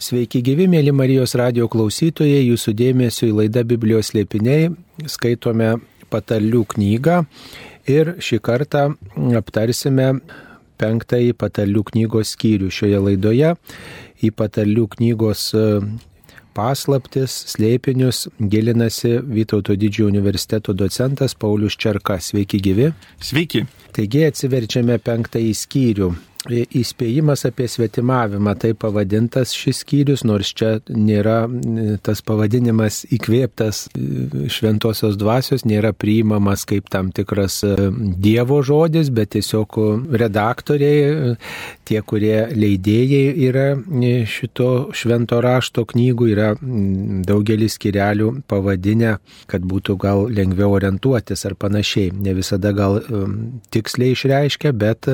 Sveiki gyvi, mėly Marijos radio klausytojai, jūsų dėmesio į laidą Biblijos liepiniai. Skaitome patarlių knygą ir šį kartą aptarsime penktąjį patarlių knygos skyrių šioje laidoje. Į patarlių knygos e, paslaptis, slėpinius gilinasi Vytauto didžiojo universiteto docentas Paulius Čerka. Sveiki gyvi. Sveiki. Taigi atsiverčiame penktąjį skyrių Įspėjimas apie svetimavimą, tai pavadintas šis skyrius, nors čia nėra tas pavadinimas įkvėptas e, šventosios dvasios, nėra priimamas kaip tam tikras e, Dievo žodis, bet tiesiog redaktoriai, e, tie, kurie leidėjai yra šito švento rašto knygų, yra daugelis skirelių pavadinę, kad būtų gal lengviau orientuotis ar panašiai. Ne visada gal tiksliai išreiškia, bet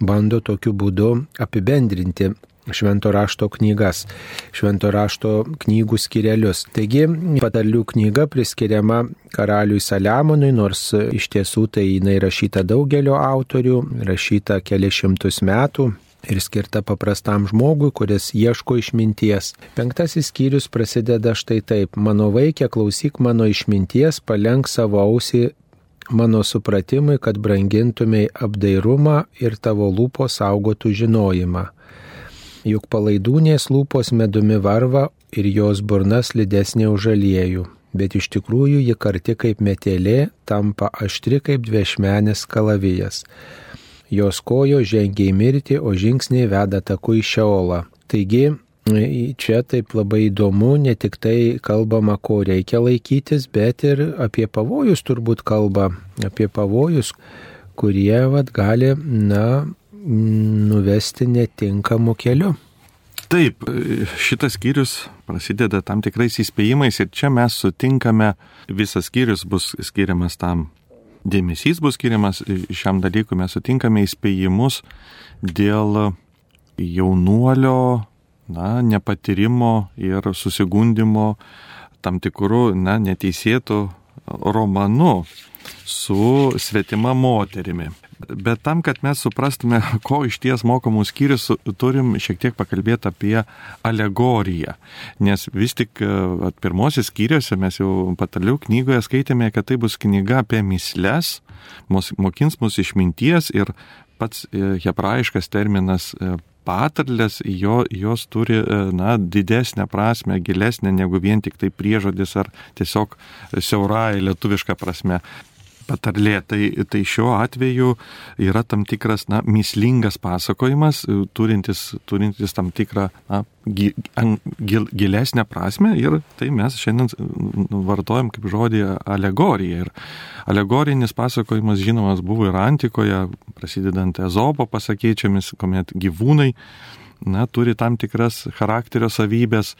bando tokiu būdu apibendrinti švento rašto knygas, švento rašto knygų skirelius. Taigi, patarlių knyga priskiriama karaliui Saliamonui, nors iš tiesų tai jinai rašyta daugelio autorių, rašyta kelišimtus metų. Ir skirta paprastam žmogui, kuris ieško išminties. Penktasis skyrius prasideda štai taip. Mano vaikė, klausyk mano išminties, palenk savo ausį mano supratimui, kad brangintumėj apdairumą ir tavo lūpos saugotų žinojimą. Juk palaidūnės lūpos medumi varva ir jos burnas lydesnė už aliejų, bet iš tikrųjų ji karti kaip metelė, tampa aštri kaip dviešmenis kalavijas. Jos kojo žengia į mirtį, o žingsniai veda taku į šeolą. Taigi Čia taip labai įdomu, ne tik tai kalbama, ko reikia laikytis, bet ir apie pavojus turbūt kalba, apie pavojus, kurie vat, gali, na, nuvesti netinkamu keliu. Taip, šitas skyrius prasideda tam tikrais įspėjimais ir čia mes sutinkame, visas skyrius bus skiriamas tam, dėmesys bus skiriamas šiam dalykui, mes sutinkame įspėjimus dėl jaunuolio na, nepatyrimo ir susigundimo tam tikrų, na, neteisėtų romanu su svetima moterimi. Bet tam, kad mes suprastume, ko iš ties mokomų skyrius, turim šiek tiek pakalbėti apie alegoriją. Nes vis tik at, pirmosios skyriuose mes jau pataliau knygoje skaitėme, kad tai bus knyga apie misles, mokins mus išminties ir pats e, hebrajiškas terminas e, patarlės, jo, jos turi e, na, didesnę prasme, gilesnę negu vien tik tai priežodis ar tiesiog siaurai lietuviška prasme patarlė. Tai, tai šiuo atveju yra tam tikras, na, mislingas pasakojimas, e, turintis, turintis tam tikrą, na, gil, gilesnę prasme ir tai mes šiandien vartojam kaip žodį alegorija. Ir alegorinis pasakojimas žinomas buvo ir antikoje, prasidedant Ezopo pasakėčiamis, kuomet gyvūnai na, turi tam tikras charakterio savybės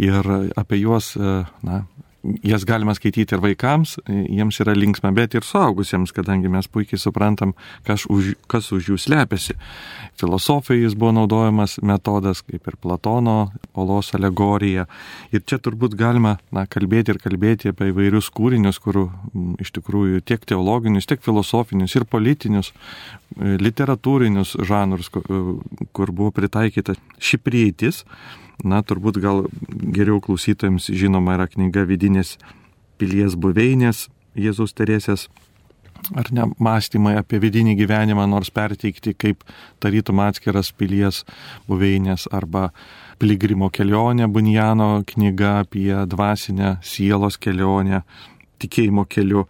ir apie juos na, jas galima skaityti ir vaikams, jiems yra linksma, bet ir suaugusiems, kadangi mes puikiai suprantam, kas už, kas už jų slepiasi. Filosofijai jis buvo naudojamas metodas, kaip ir Platono olos alegorija. Ir čia turbūt galima na, kalbėti ir kalbėti apie įvairius kūrinius, kur iš tikrųjų tiek teologinius, tiek filosofinius ir politinius, e, literatūrinius žanrus, kur buvo pritaikyta ši prieitis Na, turbūt gal geriau klausytojams žinoma yra knyga Vidinės pilies buveinės Jėzus Teresės ar ne mąstymai apie vidinį gyvenimą, nors perteikti kaip tarytum atskiras pilies buveinės arba Piligrimo kelionė Bunjano knyga apie dvasinę sielos kelionę tikėjimo keliu.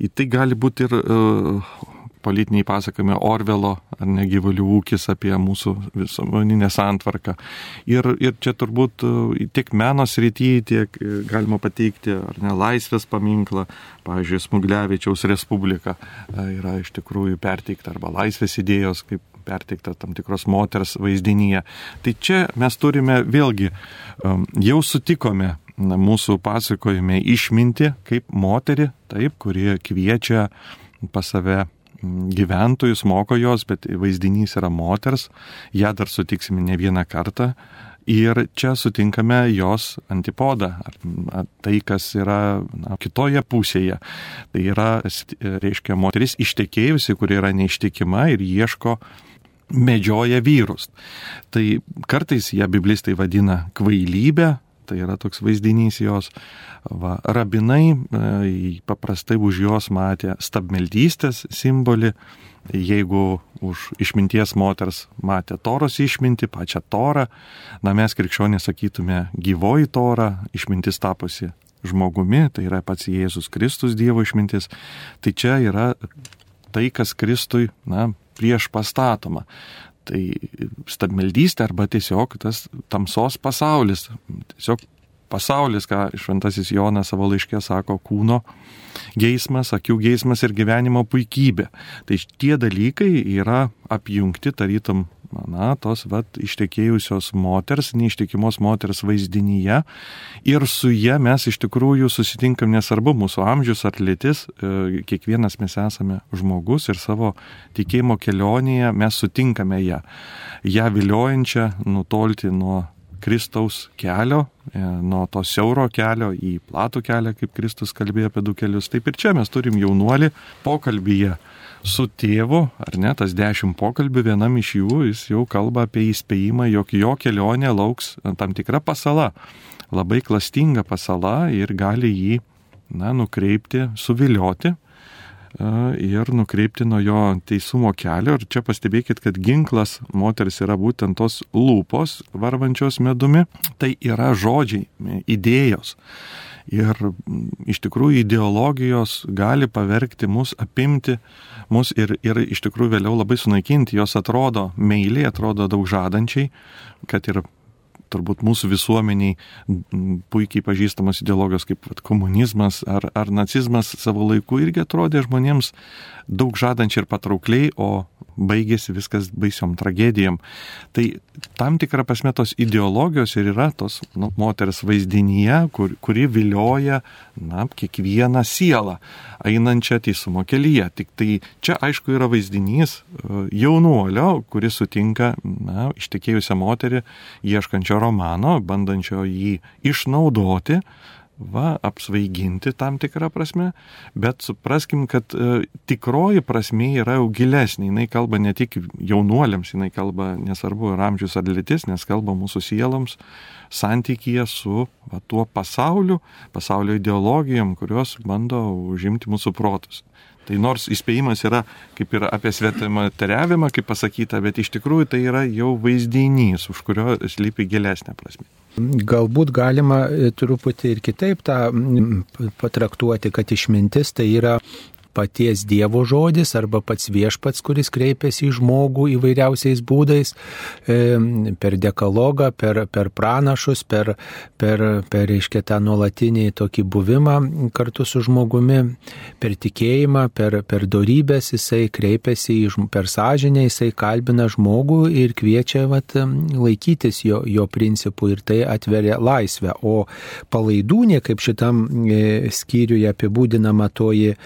Į tai gali būti ir uh, politiniai pasakojimai Orvelo ar ne gyvulių ūkis apie mūsų visuomeninę santvarką. Ir, ir čia turbūt e, tiek meno srityje, tiek e, galima pateikti ar ne laisvės paminklą, pavyzdžiui, Smuglevičiaus Respublika e, yra iš tikrųjų perteikta arba laisvės idėjos kaip perteikta tam tikros moters vaizdinyje. Tai čia mes turime vėlgi, jau sutikome na, mūsų pasakojime išminti kaip moterį, taip, kurie kviečia pas save gyventojus, moko jos, bet vaizdinys yra moters, ją dar sutiksime ne vieną kartą. Ir čia sutinkame jos antipodą, ar tai, kas yra na, kitoje pusėje. Tai yra, reiškia, moteris ištekėjusi, kuri yra neištikima ir ieško medžioja vyrus. Tai kartais ją biblistai vadina kvailybė, tai yra toks vaizdinys jos. Va, rabinai e, paprastai už jos matė stabmeldystės simbolį, jeigu už išminties moters matė toros išminti, pačią torą, na mes krikščionys sakytume gyvoji tora, išmintis tapusi žmogumi, tai yra pats Jėzus Kristus Dievo išmintis, tai čia yra tai, kas Kristui, na, prieš pastatoma. Tai stabmeldystė arba tiesiog tas tamsos pasaulis, tiesiog pasaulis, ką šventasis Jonas savo laiškė sako, kūno geismas, akių geismas ir gyvenimo puikybė. Tai tie dalykai yra apjungti tarytum na, tos vat, ištekėjusios moters, neištikimos moters vaizdinyje. Ir su ją mes iš tikrųjų susitinkam nesvarbu mūsų amžius ar lytis, e, kiekvienas mes esame žmogus ir savo tikėjimo kelionėje mes sutinkame ją, ją viliojančią nutolti nuo Kristaus kelio, e, nuo to siauro kelio į platų kelią, kaip Kristus kalbėjo apie du kelius. Taip ir čia mes turim jaunuolį pokalbyje su tėvu, ar ne, tas dešimt pokalbių, vienam iš jų jis jau kalba apie įspėjimą, jog jo kelionė lauks tam tikra pasala, labai klastinga pasala ir gali jį, na, nukreipti, suvilioti e, ir nukreipti nuo jo teisumo kelio. Ir čia pastebėkit, kad ginklas moters yra būtent tos lūpos varvančios medumi, tai yra žodžiai, idėjos. Ir iš tikrųjų ideologijos gali pavergti mus, apimti mus ir, ir iš tikrųjų vėliau labai sunaikinti. Jos atrodo meiliai, atrodo daug žadančiai, kad ir turbūt mūsų visuomeniai puikiai pažįstamos ideologijos kaip vat, komunizmas ar, ar nacizmas savo laiku irgi atrodė žmonėms daug žadančiai ir patraukliai, o baigėsi viskas baisiom tragedijom. Tai tam tikra prasme tos ideologijos ir yra tos nu, moters vaizdinyje, kur, kuri vilioja na, kiekvieną sielą einančią teisumo kelyje. Tik tai čia aišku yra vaizdinys e, jaunuolio, kuris sutinka na, ištekėjusią moterį, ieškančio romano, bandančio jį išnaudoti va, apsvaiginti tam tikrą prasme, bet supraskim, kad e, tikroji prasme yra jau gilesnė. Jis kalba ne tik jaunuoliams, jis kalba nesvarbu ir amžius ar lytis, nes kalba mūsų sieloms santykyje su va, tuo pasauliu, pasaulio ideologijom, kurios bando užimti mūsų protus. Tai nors įspėjimas yra kaip ir apie svetimą kaip pasakyta, bet iš tikrųjų tai yra jau vaizdinys, už kurio slypi gilesnė prasme. Galbūt galima e, truputį ir kitaip tą patraktuoti, kad išmintis tai yra paties Dievo žodis arba pats viešpats, kuris kreipiasi į žmogų įvairiausiais būdais, e, per dekalogą, per, per pranašus, per, per, per reiškia tą nuolatinį tokį buvimą kartu su žmogumi, per tikėjimą, per, per darybės jisai kreipiasi į, per sąžinę, jisai kalbina žmogų ir kviečia vat, laikytis jo, jo principų ir tai atveria laisvę. O palaidūnė, kaip šitam e, skyriuje apibūdinama toji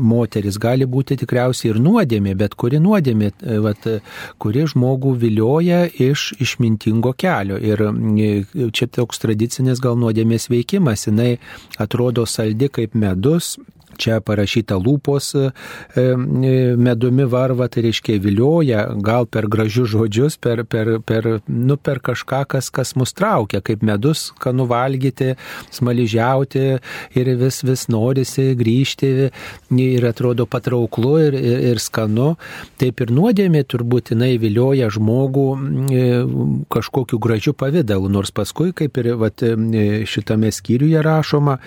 moteris gali būti tikriausiai ir nuodėmė, bet kuri nuodėmė, e, vat, kuri žmogų vilioja iš išmintingo kelio. Ir e, čia toks tradicinis gal nuodėmės veikimas, jinai atrodo saldi kaip medus, čia parašyta lūpos e, e, medumi varva, tai reiškia vilioja, gal per gražius žodžius, per, per, per, nu, per kažką, kas, kas mus traukia, kaip medus, ką nuvalgyti, smaližiauti ir vis, vis norisi grįžti ir atrodo patrauklu ir, ir, ir skanu. Taip ir nuodėmė turbūt jinai vilioja žmogų e, kažkokiu gražiu pavydalu, nors paskui, kaip ir vat, šitame skyriuje rašoma,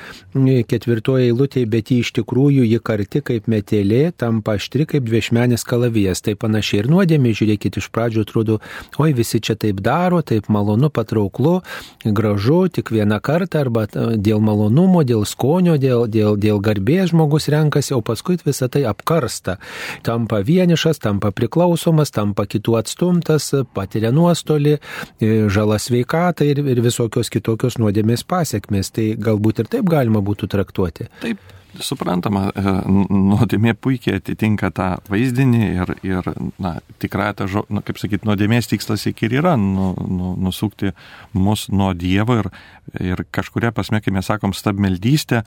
ketvirtoje eilutėje, bet jį iš tikrųjų tikrųjų ji karti kaip metelė, tampa aštri kaip dviešmenis kalavijas. Tai panašiai ir nuodėmė, žiūrėkit, iš pradžių atrodo, oi visi čia taip daro, taip malonu, patrauklu, gražu, tik vieną kartą arba dėl malonumo, dėl skonio, dėl, dėl, dėl garbės žmogus renkasi, o paskui visą tai apkarsta. Tampa vienišas, tampa priklausomas, tampa kitų atstumtas, patiria nuostolį, e, žala sveikatą ir, ir visokios kitokios nuodėmės pasiekmes. Tai galbūt ir taip galima būtų traktuoti. Taip, suprantama, e, nuodėmė puikiai atitinka tą vaizdinį ir, ir na, tikrai ta, nu, kaip sakyti, nuodėmės tikslas iki ir yra nu, nu, nusukti mus nuo Dievo ir, ir kažkuria pasme, kai mes sakom stabmeldystė,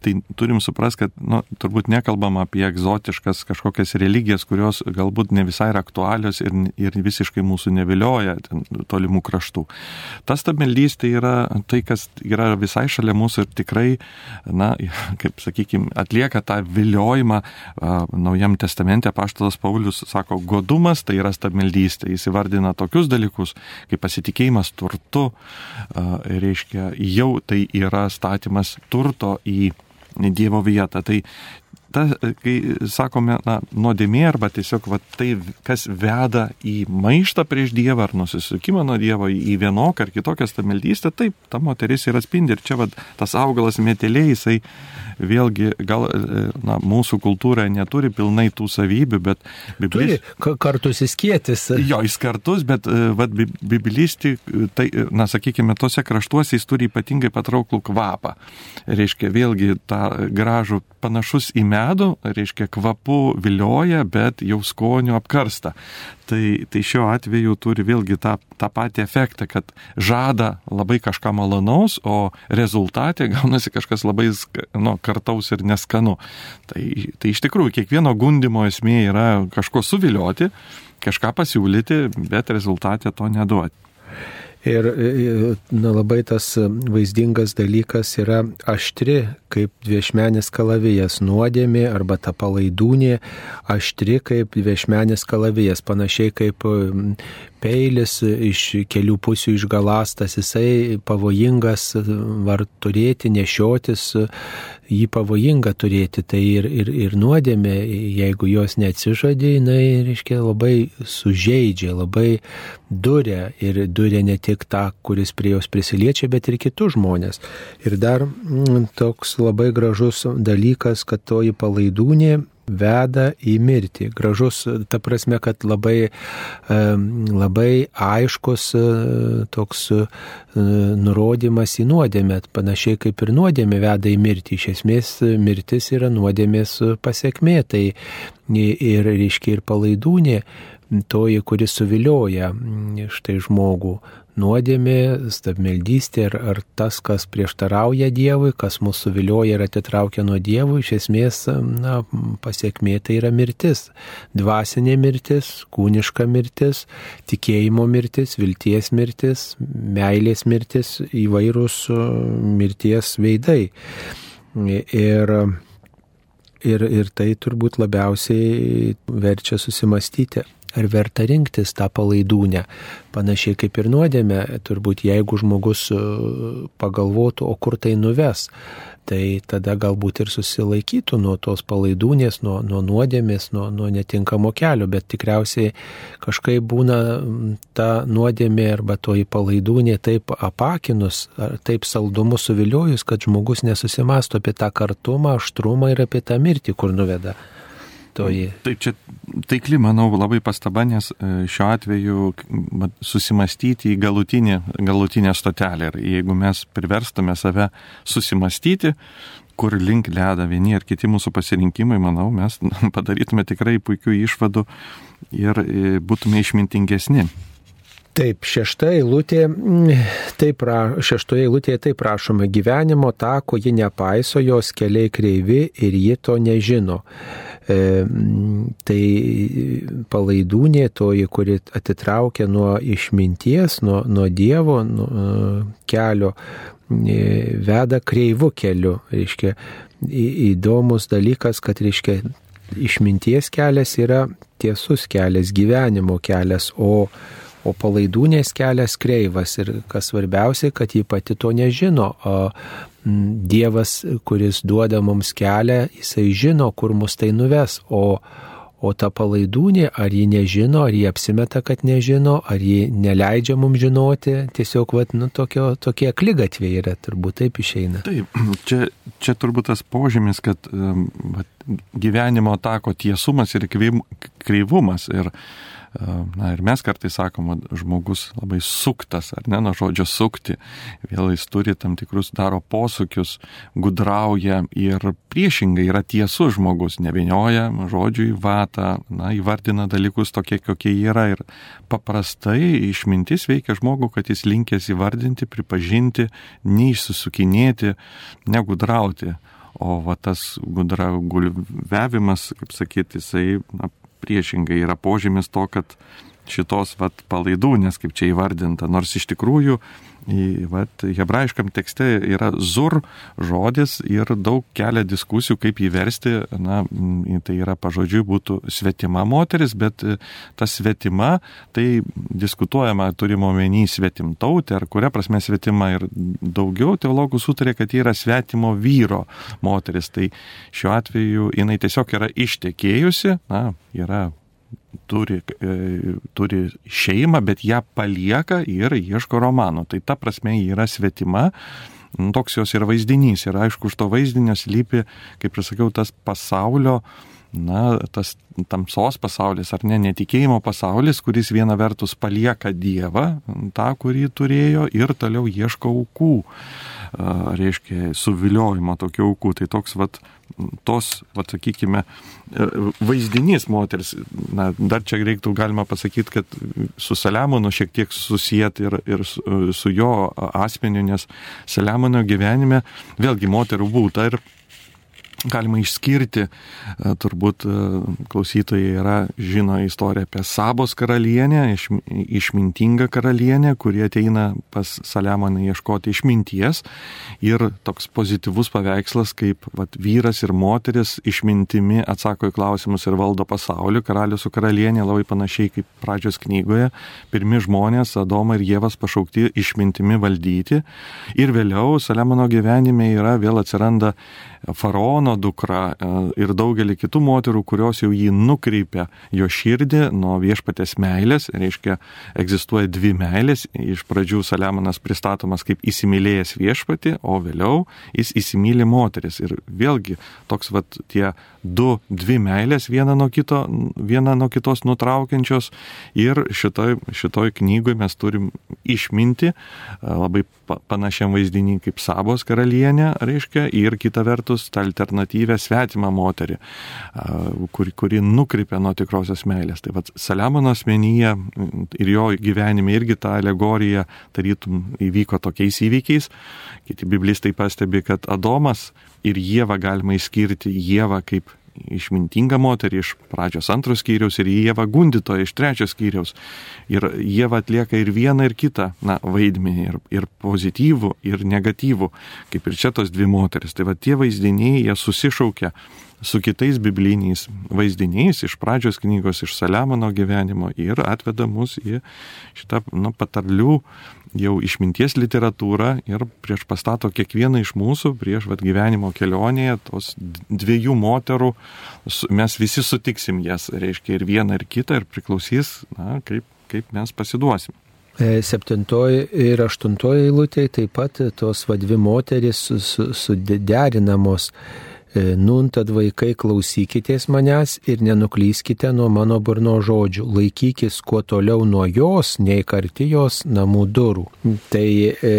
tai turim suprasti, kad nu, turbūt nekalbam apie egzotiškas kažkokias religijas, kurios galbūt ne visai yra aktualios ir, ir visiškai mūsų nevilioja tolimų kraštų. Tas tabmeldystė yra tai, kas yra visai šalia mūsų ir tikrai, na, kaip sakykime, atlieka tą viliojimą. Naujam testamente paštalas Paulius sako, godumas tai yra stabmeldystė. Jis įvardina tokius dalykus, kaip pasitikėjimas turtu, reiškia, jau tai yra statymas turto į Dievo vietą. Tai ta, kai sakome, na, nuodėmė arba tiesiog va, tai, kas veda į maištą prieš Dievą ar nusisukimą nuo Dievo į vienokią ar kitokią stamildystę, taip, ta moteris ir atspindi. Ir čia va, tas augalas metelė, jisai vėlgi gal na, mūsų kultūra neturi pilnai tų savybių, bet biblis... Turi kartus įskėtis. Jo, jis kartus, bet va, biblisti, tai, na, sakykime, tose kraštuose jis turi ypatingai patrauklų kvapą. Reiškia, vėlgi tą gražų panašus į medų, reiškia kvapu vilioja, bet jau skoniu apkarsta. Tai, tai šiuo atveju turi vėlgi tą, tą patį efektą, kad žada labai kažką malonaus, o rezultatė gaunasi kažkas labai nu, kartaus ir neskanu. Tai, tai iš tikrųjų kiekvieno gundimo esmė yra kažko suvilioti, kažką pasiūlyti, bet rezultatė to neduoti. Ir na, labai tas vaizdingas dalykas yra aštri, kaip dviešmenis kalavijas, nuodėmė arba ta palaidūnė, aštri kaip dviešmenis kalavijas, panašiai kaip peilis iš kelių pusių išgalastas, jisai pavojingas var turėti, nešiotis, jį pavojinga turėti, tai ir, ir, ir nuodėmė, jeigu jos neatsižadė, jinai, reiškia, labai sužeidžia, labai duria ir duria ne tik tą, kuris prie jos prisiliečia, bet ir kitus žmonės. Ir dar m, toks labai gražus dalykas, kad toji palaidūnė veda į mirtį. Gražus, ta prasme, kad labai, labai aiškus e, toks e, nurodymas į nuodėmę, panašiai kaip ir nuodėmė veda į mirtį. Iš esmės mirtis yra nuodėmės pasiekmė, tai ir, reiškia, ir palaidūnė toji, kuris suvilioja štai žmogų nuodėmė, stabmeldystė ar, ar tas, kas prieštarauja Dievui, kas mūsų vilioja ir atitraukia nuo Dievų, iš esmės na, pasiekmė tai yra mirtis. Dvasinė mirtis, kūniška mirtis, tikėjimo mirtis, vilties mirtis, meilės mirtis, įvairūs mirties veidai. Ir Ir, ir tai turbūt labiausiai verčia susimastyti, ar verta rinktis tą palaidūnę. Panašiai kaip ir nuodėmė, turbūt jeigu žmogus e, pagalvotų, o kur tai nuves, tai tada galbūt ir susilaikytų nuo tos palaidūnės, nuo, nuo nuodėmės, nuo, nuo netinkamo kelio, bet tikriausiai kažkaip būna ta nuodėmė arba toji palaidūnė taip apakinus, taip saldumu suviliojus, kad žmogus nesusimasto apie tą kartumą, aštrumą ir apie tą mirtį, kur nuveda toji. Taip, čia taikli, manau, labai pastaba, nes e, šiuo atveju susimastyti į galutinį, galutinę stotelę. Ir jeigu mes priverstume save susimastyti, kur link leda vieni ar kiti mūsų pasirinkimai, manau, mes padarytume tikrai puikių išvadų ir e, būtume išmintingesni. Taip, šešta eilutė, taip, šeštoje eilutėje taip prašoma gyvenimo tako, ji nepaiso, jos keliai kreivi ir ji to nežino. E, tai palaidūnė toji, kuri atitraukia nuo išminties, nuo, nuo Dievo nuo e, kelio, e, veda kreivų keliu. Reiškia, įdomus dalykas, kad reiškia, išminties kelias yra tiesus kelias, gyvenimo kelias, o o palaidūnės kelias kreivas ir kas svarbiausia, kad ji pati to nežino. O Dievas, kuris duoda mums kelią, jisai žino, kur mus tai nuves, o, o ta palaidūnė, ar ji nežino, ar ji apsimeta, kad nežino, ar ji neleidžia mums žinoti, tiesiog, vat, nu, tokio, tokie klygatviai yra, turbūt taip išeina. Taip, čia, čia turbūt tas požymis, kad vat, gyvenimo tako tiesumas ir kreivumas. Ir, Na ir mes kartais sakom, žmogus labai suktas, ar ne, nuo žodžio sukti. Vėl jis turi tam tikrus daro posūkius, gudrauja ir priešingai yra tiesus žmogus, nevinioja žodžių į vatą, na, įvardina dalykus tokie, kokie yra. Ir paprastai išmintis veikia žmogų, kad jis linkęs įvardinti, pripažinti, neišsisukinėti, negudrauti o va tas gudra gulviavimas, kaip sakyti, jisai na, priešingai yra požymis to, kad šitos vat palaidūnės, kaip čia įvardinta, nors iš tikrųjų vat, hebrajiškam tekste yra zur žodis ir daug kelia diskusijų, kaip jį versti. Na, tai yra pažodžiui būtų svetima moteris, bet e, ta svetima, tai diskutuojama, turime omeny svetimtautė, ar kuria prasme svetima ir daugiau teologų sutarė, kad ji yra svetimo vyro moteris. Tai šiuo atveju jinai tiesiog yra ištekėjusi, na, yra turi, e, turi šeimą, bet ją palieka ir ieško romanų. Tai ta prasme yra svetima. Toks jos yra vaizdinys ir aišku, už to vaizdinio slypi, kaip ir sakiau, tas pasaulio, na, tas tamsos pasaulis ar ne, netikėjimo pasaulis, kuris viena vertus palieka Dievą, tą, kurį turėjo, ir toliau ieško aukų, reiškia, suviliojimo tokių aukų. Tai toks, vat, tos, vat, sakykime, e, vaizdinys moters, na, dar čia reiktų galima pasakyti, kad su Saliamonu šiek tiek susijęt ir, ir su, su jo asmeniu, nes Saliamono gyvenime vėlgi moterų būta ir galima išskirti, e, turbūt e, klausytojai yra žino istoriją apie Sabos karalienę, iš, išmintingą karalienę, kurie ateina pas Saliamoną ieškoti išminties. Ir toks pozityvus paveikslas, kaip vat, vyras ir moteris išmintimi atsako į klausimus ir valdo pasaulį, karalius su karalienė labai panašiai kaip pradžios knygoje, pirmi žmonės, Adoma ir Jėvas pašaukti išmintimi valdyti. Ir vėliau Saliamono gyvenime yra vėl atsiranda faraono dukra e, ir daugelį kitų moterų, kurios jau jį nukreipia jo širdį nuo viešpatės meilės, reiškia, egzistuoja dvi meilės. Iš pradžių Saliamonas pristatomas kaip įsimylėjęs viešpatį, o vėliau jis įsimylė moteris. Ir vėlgi toks vat tie du, dvi meilės viena nuo, kito, viena nuo kitos nutraukiančios. Ir šitoj, šitoj knygoje mes turim išminti labai panašiam vaizdinį kaip Sabos karalienė, reiškia, ir kita vertus tą alternatyvę svetimą moterį, kuri, kuri nukrypia nuo tikrosios meilės. Tai vad Saliamono asmenyje ir jo gyvenime irgi ta alegorija tarytum įvyko tokiais įvykiais. Kiti biblistai pastebi, kad Adomas ir Jėva galima išskirti Jėvą kaip išmintingą moterį iš pradžios antros skyriaus ir Jėva gundytoja iš trečios skyriaus. Ir Jėva atlieka ir vieną, ir kitą na, vaidmenį, ir, ir pozityvų, ir negatyvų, kaip ir čia tos dvi moteris. Tai va tie vaizdiniai, jie susišaukia su kitais bibliniais vaizdiniais iš pradžios knygos, iš Saliamono gyvenimo ir atveda mus į šitą nu, patarlių jau išminties literatūrą ir prieš pastato kiekvieną iš mūsų, prieš vat, gyvenimo kelionėje, tos dviejų moterų, mes visi sutiksim jas, reiškia ir vieną ir kitą ir priklausys, na, kaip, kaip mes pasiduosim. E, septintoji ir aštuntoji eilutė taip pat tos vadvi moteris suderinamos. Su, su nun tad vaikai klausykitės manęs ir nenuklyskite nuo mano burno žodžių, laikykis kuo toliau nuo jos, nei karti jos namų durų. Tai, e,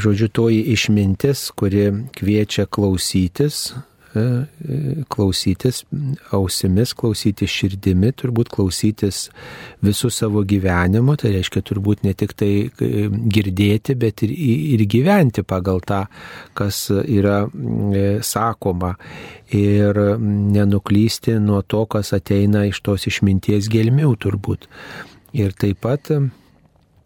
žodžiu, toji išmintis, kuri kviečia klausytis, E, e, klausytis ausimis, klausytis širdimi, turbūt klausytis visų savo gyvenimo, tai reiškia turbūt ne tik tai e, girdėti, bet ir, ir gyventi pagal tą, kas yra sakoma ir nenuklysti nuo to, kas ateina iš tos išminties gelmių turbūt. Ir taip pat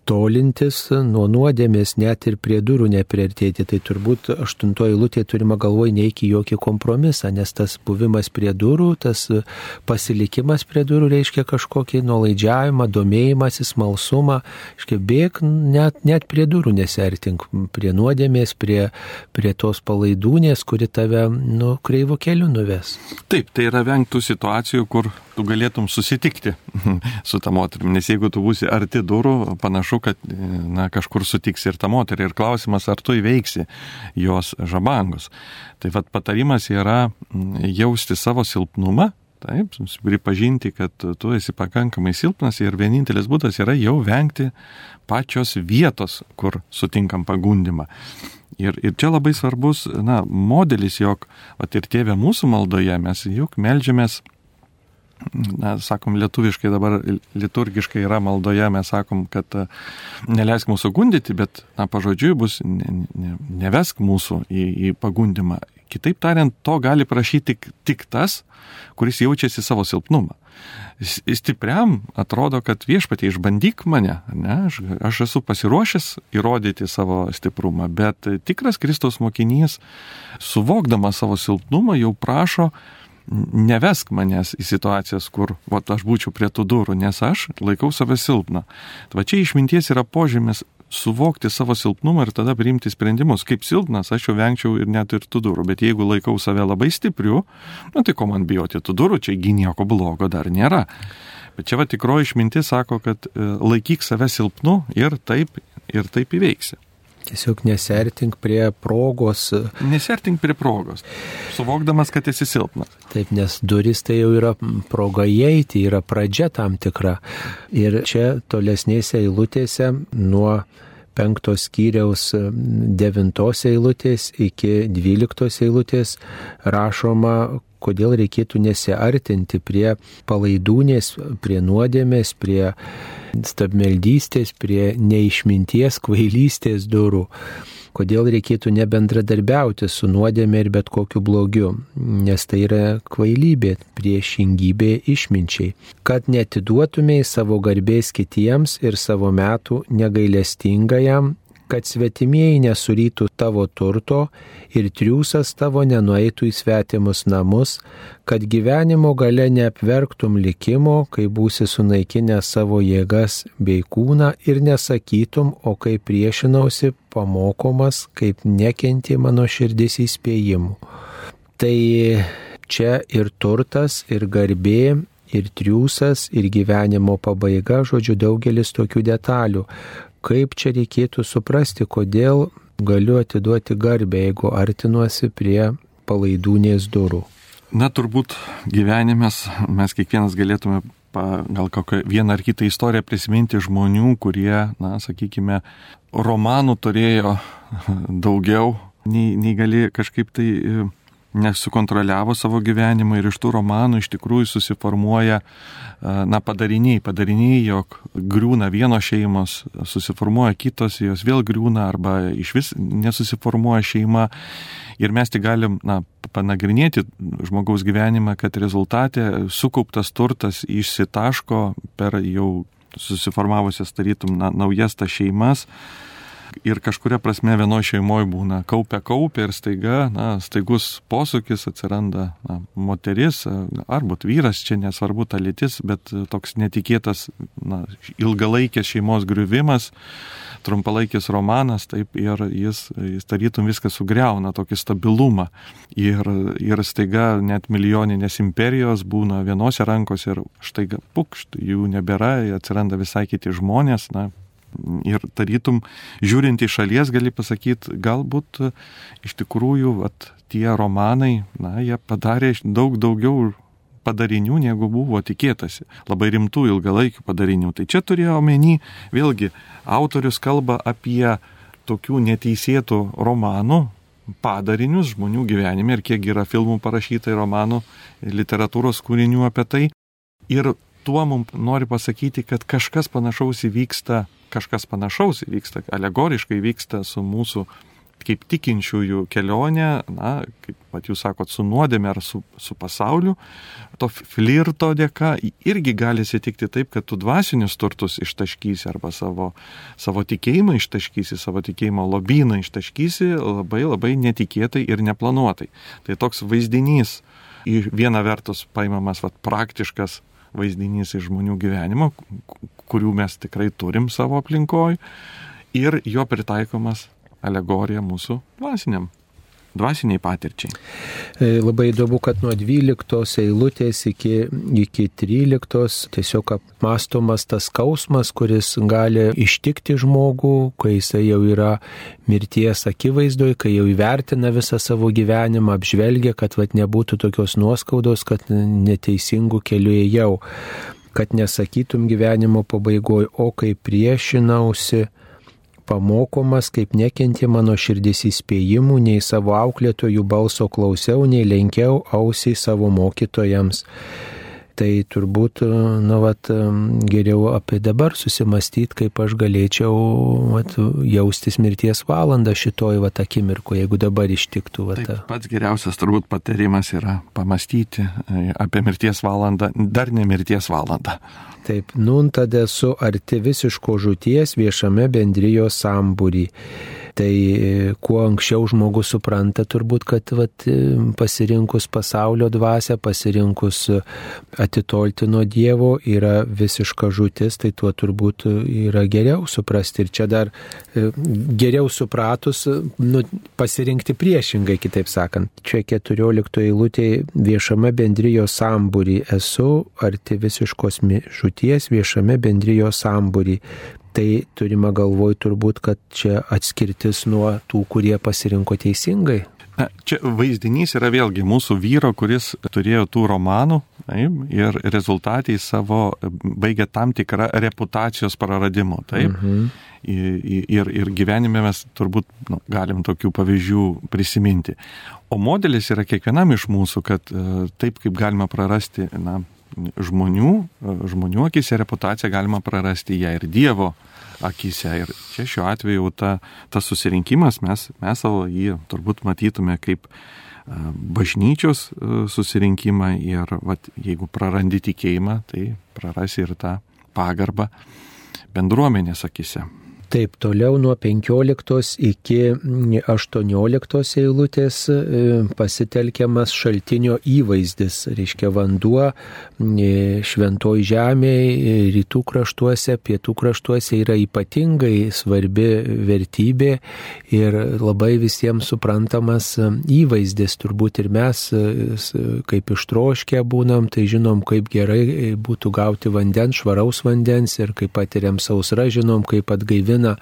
tolintis nuo nuodėmės, net ir prie durų nepriartėti. Tai turbūt aštuntoji lūtė turima galvoj neiki jokį kompromisą, nes tas buvimas prie durų, tas pasilikimas prie durų reiškia kažkokį nuolaidžiavimą, domėjimąsi, smalsumą, reiškia bėg net, net prie durų nesertink, prie nuodėmės, prie, prie tos palaidūnės, kuri tave nu, kreivo keliu nuves. Taip, tai yra vengtų situacijų, kur tu galėtum susitikti su ta moterimi, nes jeigu tu būsi arti durų, panašu, kad na, kažkur sutiksi ir tą moterį. Ir klausimas, ar tu įveiksi jos žabangus. Tai vad patarimas yra jausti savo silpnumą, Taip, pripažinti, kad tu esi pakankamai silpnas ir vienintelis būdas yra jau vengti pačios vietos, kur sutinkam pagundimą. Ir, ir čia labai svarbus na, modelis, jog, vat ir tėvė mūsų maldoje mes juk melžiamės na, sakom, lietuviškai dabar liturgiškai yra maldoje, mes sakom, kad e, neleisk mūsų gundyti, bet, na, pažodžiui bus, ne, ne, nevesk mūsų į, į pagundimą. Kitaip tariant, to gali prašyti tik, tik tas, kuris jaučiasi savo silpnumą. Stipriam atrodo, kad viešpatie išbandyk mane, ne, aš, aš esu pasiruošęs įrodyti savo stiprumą, bet tikras Kristaus mokinys, suvokdamas savo silpnumą, jau prašo, nevesk manęs į situacijas, kur vat, aš būčiau prie tų durų, nes aš laikau save silpną. Tai va čia išminties yra požymis suvokti savo silpnumą ir tada priimti sprendimus. Kaip silpnas, aš jau vengčiau ir net ir tų durų, bet jeigu laikau save labai stipriu, nu tai ko man bijoti tų durų, čia nieko blogo dar nėra. Bet čia va tikroji išmintis sako, kad e, laikyk save silpnu ir taip, ir taip įveiksi. Tiesiog nesertink prie progos. Nesertink prie progos, suvokdamas, kad esi silpnas. Taip, nes duris tai jau yra proga įeiti, yra pradžia tam tikra. Ir čia tolesnėse eilutėse nuo penktos skyriaus devintos eilutės iki dvyliktos eilutės rašoma, kodėl reikėtų nesiartinti prie palaidūnės, prie nuodėmės, prie stabmeldystės, prie neišminties, kvailystės durų. Kodėl reikėtų nebendradarbiauti su nuodėmė ir bet kokiu blogiu, nes tai yra kvailybė, priešingybė išminčiai. Kad netiduotumėjai savo garbės kitiems ir savo metų negailestingajam kad svetimieji nesurytų tavo turto ir triūsas tavo nenueitų į svetimus namus, kad gyvenimo gale neapverktum likimo, kai būsi sunaikinę savo jėgas bei kūną ir nesakytum, o kai priešinausi pamokomas, kaip nekenti mano širdis įspėjimų. Tai čia ir turtas, ir garbė, ir triūsas, ir gyvenimo pabaiga, žodžiu, daugelis tokių detalių kaip čia reikėtų suprasti, kodėl galiu atiduoti garbę, jeigu artinuosi prie palaidūnės durų. Na, turbūt gyvenimės mes kiekvienas galėtume pa, gal kokią vieną ar kitą istoriją prisiminti žmonių, kurie, na, sakykime, romanų turėjo daugiau, nei, nei gali kažkaip tai nesukontroliavo savo gyvenimą ir iš tų romanų iš tikrųjų susiformuoja na, padariniai, padariniai, jog griūna vienos šeimos, susiformuoja kitos, jos vėl griūna arba iš vis nesusiformuoja šeima. Ir mes tik galim na, panagrinėti žmogaus gyvenimą, kad rezultate sukauptas turtas išsitaško per jau susiformavusias tarytum na, naujas tas šeimas ir kažkuria prasme vienoje šeimoje būna kaupia kaupia ir staiga, na, staigus posūkis atsiranda na, moteris, arba vyras, čia nesvarbu ta lytis, bet toks netikėtas na, ilgalaikės šeimos griuvimas, trumpalaikis romanas, taip ir jis, jis tarytum viską sugriauna, tokį stabilumą. Ir, ir staiga net milijoninės imperijos būna vienose rankose ir štai pukšt, jų nebėra, atsiranda visai kiti žmonės, na, Ir tarytum, žiūrint į šalies, gali pasakyti, galbūt iš tikrųjų at, tie romanai, na, jie padarė daug daugiau padarinių, negu buvo tikėtasi. Labai rimtų ilgalaikių padarinių. Tai čia turėjo omeny, vėlgi, autorius kalba apie tokių neteisėtų romanų, padarinius žmonių gyvenime ir kiek yra filmų parašyta romanų, literatūros kūrinių apie tai. Ir tuo mums nori pasakyti, kad kažkas panašaus įvyksta kažkas panašaus įvyksta, alegoriškai vyksta su mūsų kaip tikinčiųjų kelionė, na, kaip pat jūs sakot, su nuodėmė ar su, su pasauliu, to flirto dėka irgi gali atsitikti taip, kad tu dvasinius turtus ištaškysi arba savo, savo tikėjimą ištaškysi, savo tikėjimo lobyną ištaškysi labai labai netikėtai ir neplanuotai. Tai toks vaizdinys į vieną vertus paimamas vat, praktiškas vaizdinys iš žmonių gyvenimo, kurių mes tikrai turim savo aplinkoj, ir jo pritaikomas alegorija mūsų dvasiniam dvasiniai patirčiai. E, labai įdomu, kad nuo 12 eilutės iki, iki 13 tiesiog apmastomas tas skausmas, kuris gali ištikti žmogų, kai jisai jau yra mirties akivaizdoje, kai jau įvertina visą savo gyvenimą, apžvelgia, kad vat, nebūtų tokios nuoskaudos, kad neteisingų kelių ėjau kad nesakytum gyvenimo pabaigoje, o kai priešinausi, pamokomas, kaip nekentė mano širdis įspėjimų, nei savo auklėtojų balso klausiau, nei lenkiau ausiai savo mokytojams. Tai turbūt, nu, vat, geriau apie dabar susimastyti, kaip aš galėčiau vat, jaustis mirties valandą šitoj vat akimirkoje, jeigu dabar ištiktų. Vat. Taip, pats geriausias turbūt patarimas yra pamastyti e, apie mirties valandą, dar ne mirties valandą. Taip, nun tada esu arti visiško žūties viešame bendrijos sambūrį. Tai e, kuo anksčiau žmogus supranta turbūt, kad vat, e, pasirinkus pasaulio dvasę, pasirinkus atitolti nuo Dievo yra visiška žūtis, tai tuo turbūt yra geriau suprasti. Ir čia dar e, geriau supratus, nu, pasirinkti priešingai, kitaip sakant. Čia 14 eilutėje viešame bendrijos sambūrį esu arti visiškos žūties viešame bendrijos sambūrį tai turime galvoj turbūt, kad čia atskirtis nuo tų, kurie pasirinko teisingai. Na, čia vaizdinys yra vėlgi mūsų vyro, kuris turėjo tų romanų taip, ir rezultatai savo baigė tam tikrą reputacijos praradimu. Taip. Mhm. Ir, ir gyvenime mes turbūt nu, galim tokių pavyzdžių prisiminti. O modelis yra kiekvienam iš mūsų, kad e, taip kaip galima prarasti na, žmonių, žmonių akise reputaciją galima prarasti ją ir Dievo akise. Ir čia šiuo atveju ta, tas susirinkimas, mes, mes savo jį turbūt matytume kaip bažnyčios susirinkimą ir vat, jeigu prarandi tikėjimą, tai prarasi ir tą pagarbą bendruomenės akise. Taip, toliau nuo 15 iki 18 eilutės e, pasitelkiamas šaltinio įvaizdis, reiškia vanduo e, šventoj žemėje, e, rytų kraštuose, pietų kraštuose yra ypatingai svarbi vertybė ir labai visiems suprantamas įvaizdis. Turbūt ir mes, kaip ištroškę būnam, tai žinom, kaip gerai būtų gauti vandens, švaraus vandens ir kaip patiriam sausrą, žinom, kaip atgaivinam maitina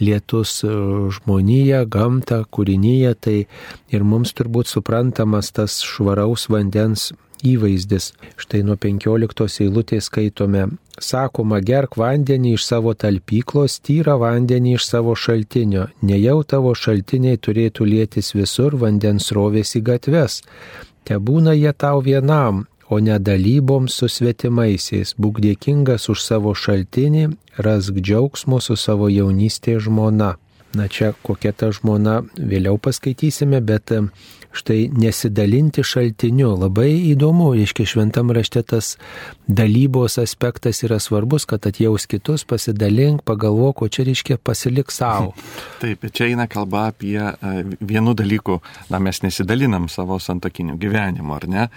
lietus e, žmoniją, gamtą, kūrinyje, tai ir mums turbūt suprantamas tas švaraus vandens įvaizdis. Štai nuo 15 eilutės skaitome, sakoma, gerk vandenį iš savo talpyklos, tyra vandenį iš savo šaltinio, nejau tavo šaltiniai turėtų lėtis visur, vandens rovės į gatves. Te būna jie tau vienam, o ne dalyboms su svetimaisiais. Būk dėkingas už savo šaltinį, rask džiaugsmo su savo jaunystės žmona. Na čia kokia ta žmona vėliau paskaitysime, bet štai nesidalinti šaltiniu. Labai įdomu, reiškia šventam rašte tas dalybos aspektas yra svarbus, kad atjaus kitus, pasidalink, pagalvok, o čia reiškia pasilik savo. Taip, čia eina kalba apie e, vienų dalykų, na mes nesidalinam savo santokiniu gyvenimu, ar ne?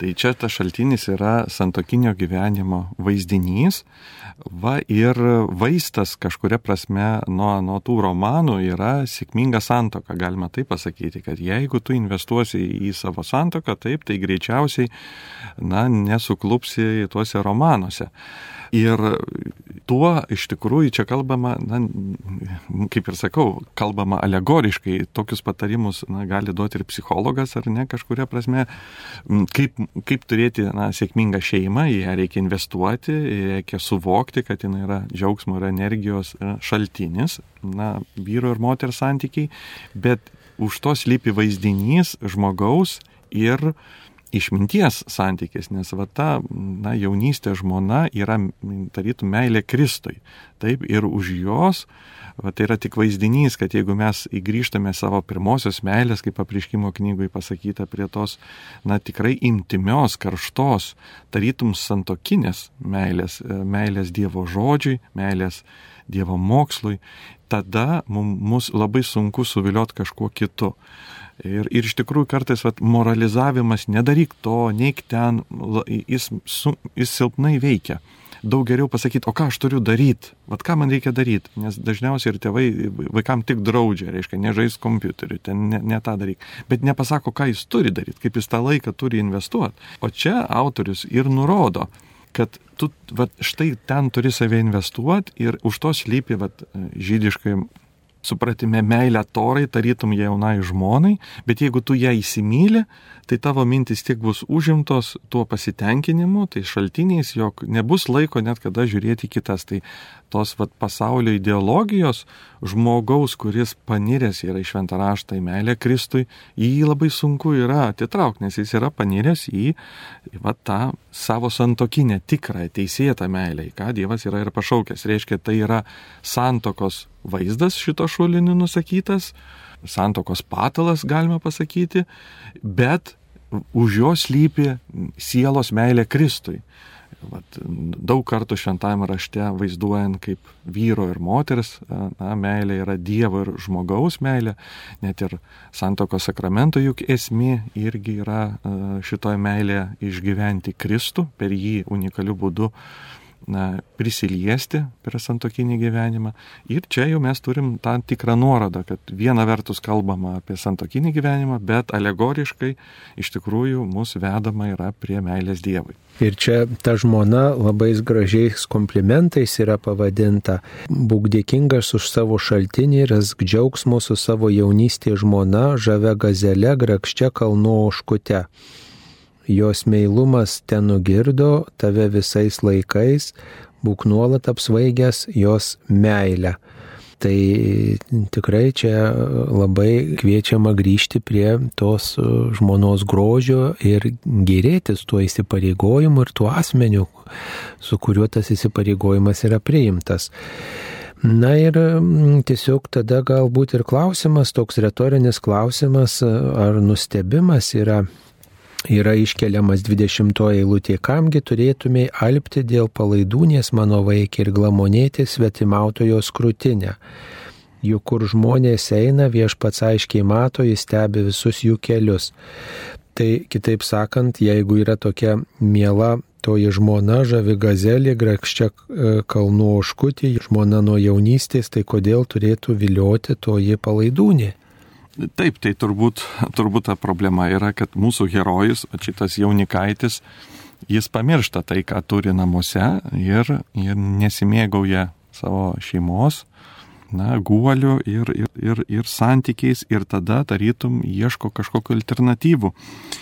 Tai čia tas šaltinis yra santokinio gyvenimo vaizdinys. Va ir vaistas kažkuria prasme nuo, nuo tų romanų yra sėkminga santoka. Galima taip pasakyti, kad jeigu tu investuosi į savo santoką, taip, tai greičiausiai, na, nesuklupsi tuose romanuose. Ir tuo iš tikrųjų čia kalbama, na, kaip ir sakau, kalbama alegoriškai, tokius patarimus na, gali duoti ir psichologas, ar ne, kažkuria prasme, kaip, kaip turėti na, sėkmingą šeimą, į ją reikia investuoti, reikia suvokti, kad jinai yra džiaugsmo ir energijos šaltinis, na, vyro ir moters santykiai, bet už to slypi vaizdinys žmogaus ir išminties santykis, nes va ta na, jaunystė žmona yra, tarytum, meilė Kristui. Taip, ir už jos, va, tai yra tik vaizdinys, kad jeigu mes įgrįžtame savo pirmosios meilės, kaip apriškimo knygoje pasakyta, prie tos, na, tikrai imtimios, karštos, tarytum santokinės meilės, meilės Dievo žodžiui, meilės Dievo mokslui, tada mums labai sunku suviliot kažkuo kitu. Ir, ir iš tikrųjų kartais vat, moralizavimas, nedaryk to, neik ten, jis, su, jis silpnai veikia. Daug geriau pasakyti, o ką aš turiu daryti, vat ką man reikia daryti, nes dažniausiai ir tėvai vaikam tik draudžia, reiškia, nežais kompiuteriu, ten ne, ne tą daryk, bet nepasako, ką jis turi daryti, kaip jis tą laiką turi investuoti. O čia autorius ir nurodo, kad tu vat, štai ten turi save investuoti ir už to slypi vat, žydiškai supratime meilę torai, tarytum jaunai žmonai, bet jeigu tu ją įsimylė, tai tavo mintis tiek bus užimtos tuo pasitenkinimu, tai šaltiniais, jog nebus laiko net kada žiūrėti kitas. Tai tos vat, pasaulio ideologijos žmogaus, kuris paniręs yra į šventą raštą, į meilę Kristui, jį labai sunku yra atitraukti, nes jis yra paniręs į vat, tą savo santokinę, tikrą, teisėtą meilę, į ką Dievas yra ir pašaukęs. Reiškia, tai yra santokos vaizdas šito šuliniu nusakytas, santokos patalas, galima pasakyti, bet už jo slypi sielos meilė Kristui. Vat, daug kartų šventame rašte vaizduojant, kaip vyro ir moters na, meilė yra Dievo ir žmogaus meilė, net ir santoko sakramento juk esmė irgi yra šitoje meilėje išgyventi Kristų, per jį unikaliu būdu na, prisiliesti per santokinį gyvenimą. Ir čia jau mes turim tam tikrą nuorodą, kad viena vertus kalbama apie santokinį gyvenimą, bet alegoriškai iš tikrųjų mūsų vedama yra prie meilės Dievui. Ir čia ta žmona labai gražiais komplimentais yra pavadinta. Būk dėkingas už savo šaltinį, rask džiaugsmo su savo jaunystės žmona, žavia gazele, grakščia kalno oškute jos meilumas ten nugirdo tave visais laikais, būk nuolat apsvaigęs jos meilę. Tai tikrai čia labai kviečiama grįžti prie tos žmonos grožio ir gerėtis tuo įsipareigojimu ir tuo asmeniu, su kuriuo tas įsipareigojimas yra priimtas. Na ir tiesiog tada galbūt ir klausimas, toks retorinis klausimas ar nustebimas yra yra iškeliamas 20 eilutė, kamgi turėtumai alpti dėl palaidūnės mano vaikį ir glamonėti svetimautojos krūtinę. Juk kur žmonės eina, viešpats aiškiai mato, jis stebi visus jų kelius. Tai kitaip sakant, jeigu yra tokia miela toji žmona, žavi gazelė, grakščia e, kalnų oškutė, žmona nuo jaunystės, tai kodėl turėtų vilioti toji palaidūnė? Taip, tai turbūt, turbūt ta problema yra, kad mūsų herojus, šitas jaunikaitis, jis pamiršta tai, ką turi namuose ir, ir nesimėgauja savo šeimos, na, guoliu ir, ir, ir, ir santykiais ir tada tarytum ieško kažkokiu alternatyvų.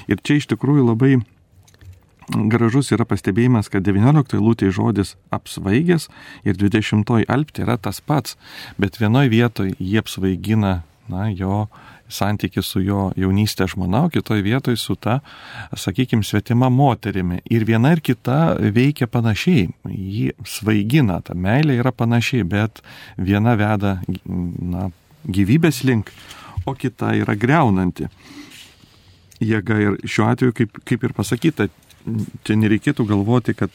Ir čia iš tikrųjų labai gražus yra pastebėjimas, kad 19 lūtė žodis apsvaigęs ir 20 alpti yra tas pats, bet vienoje vietoje jie apsvaigina na, jo santyki su jo jaunystė žmona, o kitoje vietoje su ta, sakykime, svetima moterimi. Ir viena ir kita veikia panašiai, jį svaigina, ta meilė yra panašiai, bet viena veda na, gyvybės link, o kita yra greunanti jėga. Ir šiuo atveju, kaip, kaip ir pasakyta, čia nereikėtų galvoti, kad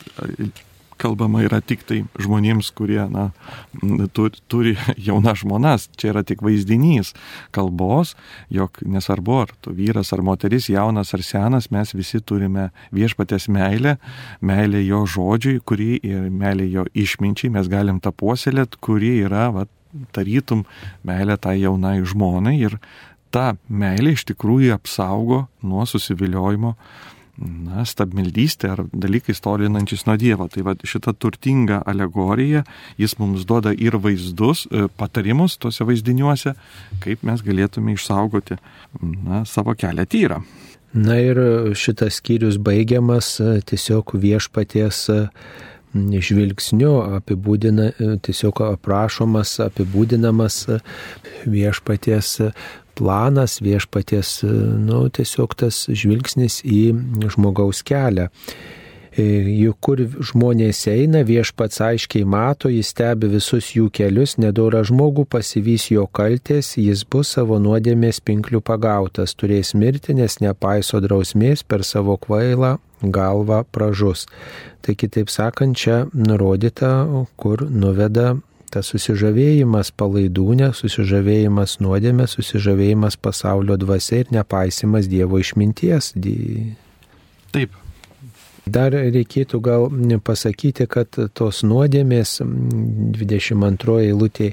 kalbama yra tik tai žmonėms, kurie na, turi, turi jaunas žmonas. Čia yra tik vaizdinys kalbos, jog nesvarbu, ar tu vyras ar moteris, jaunas ar senas, mes visi turime viešpatės meilę, meilę jo žodžiui, kurį ir meilę jo išminčiai mes galim tą puoselėt, kuri yra, va, tarytum, meilė tai jaunai žmonai ir ta meilė iš tikrųjų apsaugo nuo susiviliojimo na, stabmeldystė ar dalykai tolinančiais nuo Dievo. Tai va šita turtinga alegorija, jis mums duoda ir vaizdus, e, patarimus tuose vaizdiniuose, kaip mes galėtume išsaugoti na, savo kelią tyrą. Na ir šitas skyrius baigiamas e, tiesiog viešpaties e, žvilgsniu apibūdina, tiesiog aprašomas, apibūdinamas viešpaties planas viešpaties, nu, tiesiog tas žvilgsnis į žmogaus kelią. E, juk kur žmonės eina, viešpats aiškiai mato, jis stebi visus jų kelius, nedora žmogų pasivys jo kaltės, jis bus savo nuodėmės pinklių pagautas, turės mirti, nes nepaiso drausmės per savo kvailą galvą pražus. Tai kitaip sakant, čia nurodyta, kur nuveda tas susižavėjimas palaidūnė, susižavėjimas nuodėmė, susižavėjimas pasaulio dvasia ir nepaisimas Dievo išminties. Taip. Dar reikėtų gal pasakyti, kad tos nuodėmės 22 eilutė,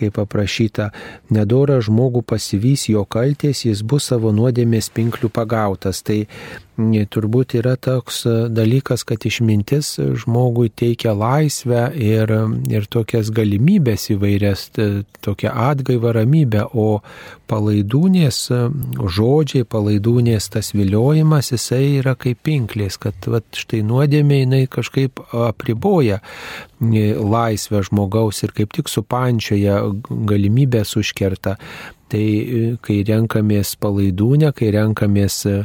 kaip aprašyta, nedora žmogų pasivys jo kalties, jis bus savo nuodėmės pinklių pagautas. Tai turbūt yra toks dalykas, kad išmintis žmogui teikia laisvę ir, ir tokias galimybės įvairias, tokią atgaivą ramybę, o palaidūnės žodžiai, palaidūnės tas viliojimas, jisai yra kaip pinklės, kad vat, štai nuodėmė jinai kažkaip apriboja laisvę žmogaus ir kaip tik supančioje galimybės užkerta. Tai e, kai renkamės palaidūnę, kai renkamės e,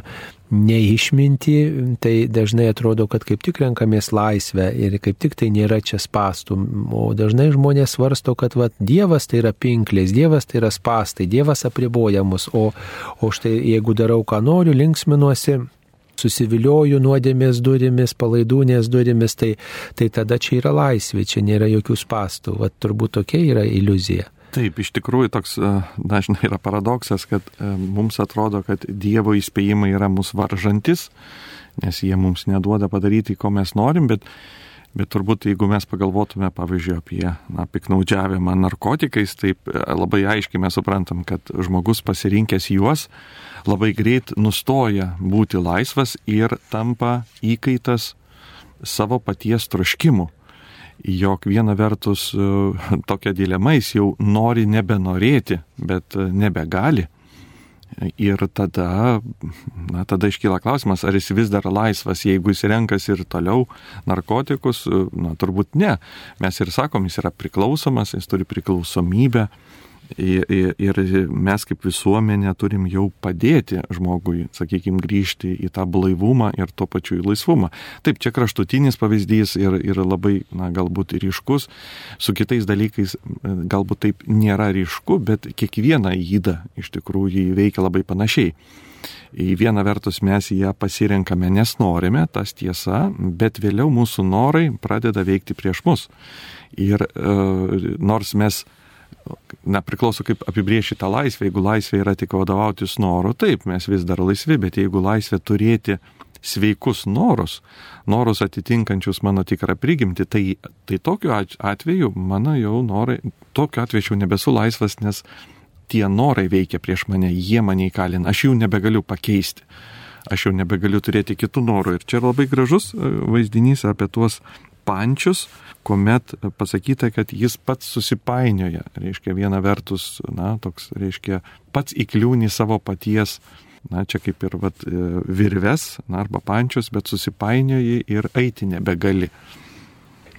neišminti, tai dažnai atrodo, kad kaip tik renkamės laisvę ir kaip tik tai nėra čia spastų. O dažnai žmonės svarsto, kad va, Dievas tai yra pinklės, Dievas tai yra spastai, Dievas apriboja mus, o, o štai jeigu darau, ką noriu, linksminuosi, susivilioju nuodėmės durimis, palaidūnės durimis, tai, tai tada čia yra laisvė, čia nėra jokių spastų. Vat turbūt tokia yra iliuzija. Taip, iš tikrųjų toks e, dažnai yra paradoksas, kad e, mums atrodo, kad Dievo įspėjimai yra mūsų varžantis, nes jie mums neduoda padaryti, ko mes norim, bet, bet turbūt jeigu mes pagalvotume, pavyzdžiui, apie na, piknaudžiavimą narkotikais, taip e, labai aiškiai mes suprantam, kad žmogus pasirinkęs juos labai greit nustoja būti laisvas ir tampa įkaitas savo paties troškimų jog viena vertus e, tokia dilema jis jau nori nebenorėti, bet e, nebegali. Ir tada, na, tada iškyla klausimas, ar jis vis dar laisvas, jeigu jis renkasi ir toliau narkotikus, e, na, turbūt ne. Mes ir sakom, jis yra priklausomas, jis turi priklausomybę Ir mes kaip visuomenė turim jau padėti žmogui, sakykime, grįžti į tą blaivumą ir tuo pačiu į laisvumą. Taip, čia kraštutinis pavyzdys ir, ir labai, na, galbūt ryškus, su kitais dalykais galbūt taip nėra ryšku, bet kiekviena įda iš tikrųjų veikia labai panašiai. Į vieną vertus mes ją pasirenkame, nes norime, tas tiesa, bet vėliau mūsų norai pradeda veikti prieš mus. Ir e, nors mes na, priklauso kaip apibrieši tą laisvę. Jeigu laisvė yra tik vadovautis noru, taip, mes vis dar laisvi, bet jeigu laisvė turėti sveikus norus, norus atitinkančius mano tikrą prigimtį, tai, tai tokiu atveju mano jau norai, tokiu atveju aš jau nebesu laisvas, nes tie norai veikia prieš mane, jie mane įkalina, aš jų nebegaliu pakeisti. Aš jau nebegaliu turėti kitų norų. Ir čia labai gražus e, vaizdinys apie tuos pančius, kuomet pasakyta, kad jis pats susipainioja. Reiškia, viena vertus, na, toks, reiškia, pats įkliūni savo paties, na, čia kaip ir vat, e, virves, na, arba pančius, bet susipainioji ir eiti nebegali.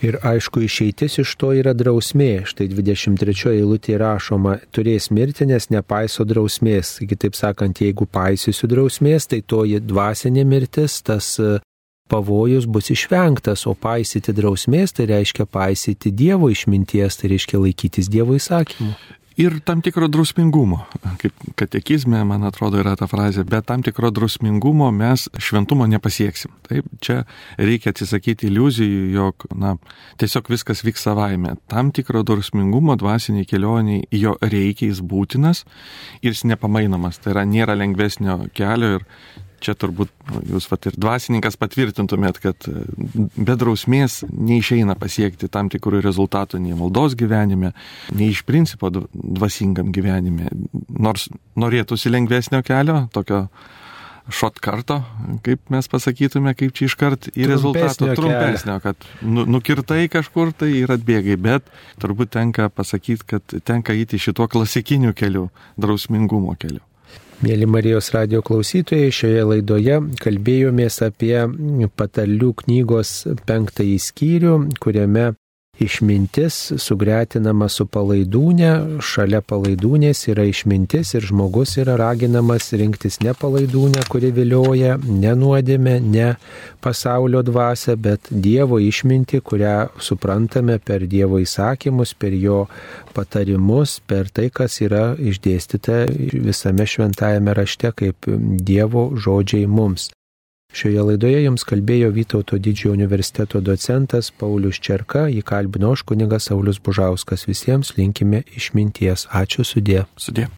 Ir aišku, išeitis iš to yra drausmė. Štai 23 eilutė rašoma, turės mirti, nes nepaiso drausmės. Kitaip sakant, jeigu paisysiu drausmės, tai toji dvasinė mirtis, tas pavojus bus išvengtas, o paisyti drausmės tai reiškia paisyti Dievo išminties, tai reiškia laikytis Dievo įsakymų. Ir tam tikro drausmingumo, kaip katekizme, man atrodo, yra ta frazė, bet tam tikro drausmingumo mes šventumo nepasieksim. Taip, čia reikia atsisakyti iliuzijų, jog, na, tiesiog viskas vyks savaime. Tam tikro drausmingumo dvasiniai kelioniai jo reikia, jis būtinas ir jis nepamainomas. Tai yra, nėra lengvesnio kelio ir čia turbūt jūs vat, ir dvasininkas patvirtintumėt, kad e, be drausmės neišeina pasiekti tam tikrų rezultatų nei maldos gyvenime, nei iš principo dvasingam gyvenime. Nors norėtųsi lengvesnio kelio, tokio šotkarto, kaip mes pasakytume, kaip čia iškart į rezultatą trumpesnio, kad nu, nukirtai kažkur tai ir atbėgai, bet turbūt tenka pasakyti, kad tenka įti šituo klasikiniu keliu, drausmingumo keliu. Mėly Marijos radio klausytojai, šioje laidoje kalbėjomės apie patalių knygos penktąjį skyrių, kuriame Išmintis sugretinama su palaidūne, šalia palaidūnės yra išmintis ir žmogus yra raginamas rinktis ne palaidūnę, kuri vilioja, ne nuodėmė, ne pasaulio dvasę, bet Dievo išminti, kurią suprantame per Dievo įsakymus, per jo patarimus, per tai, kas yra išdėstyta visame šventajame rašte kaip Dievo žodžiai mums. Šioje laidoje jums kalbėjo Vytauto didžiojo universiteto docentas Paulius Čerka, jį kalbino aš kunigas Saulis Bužauskas. Visiems linkime išminties. Ačiū sudė. Sudė.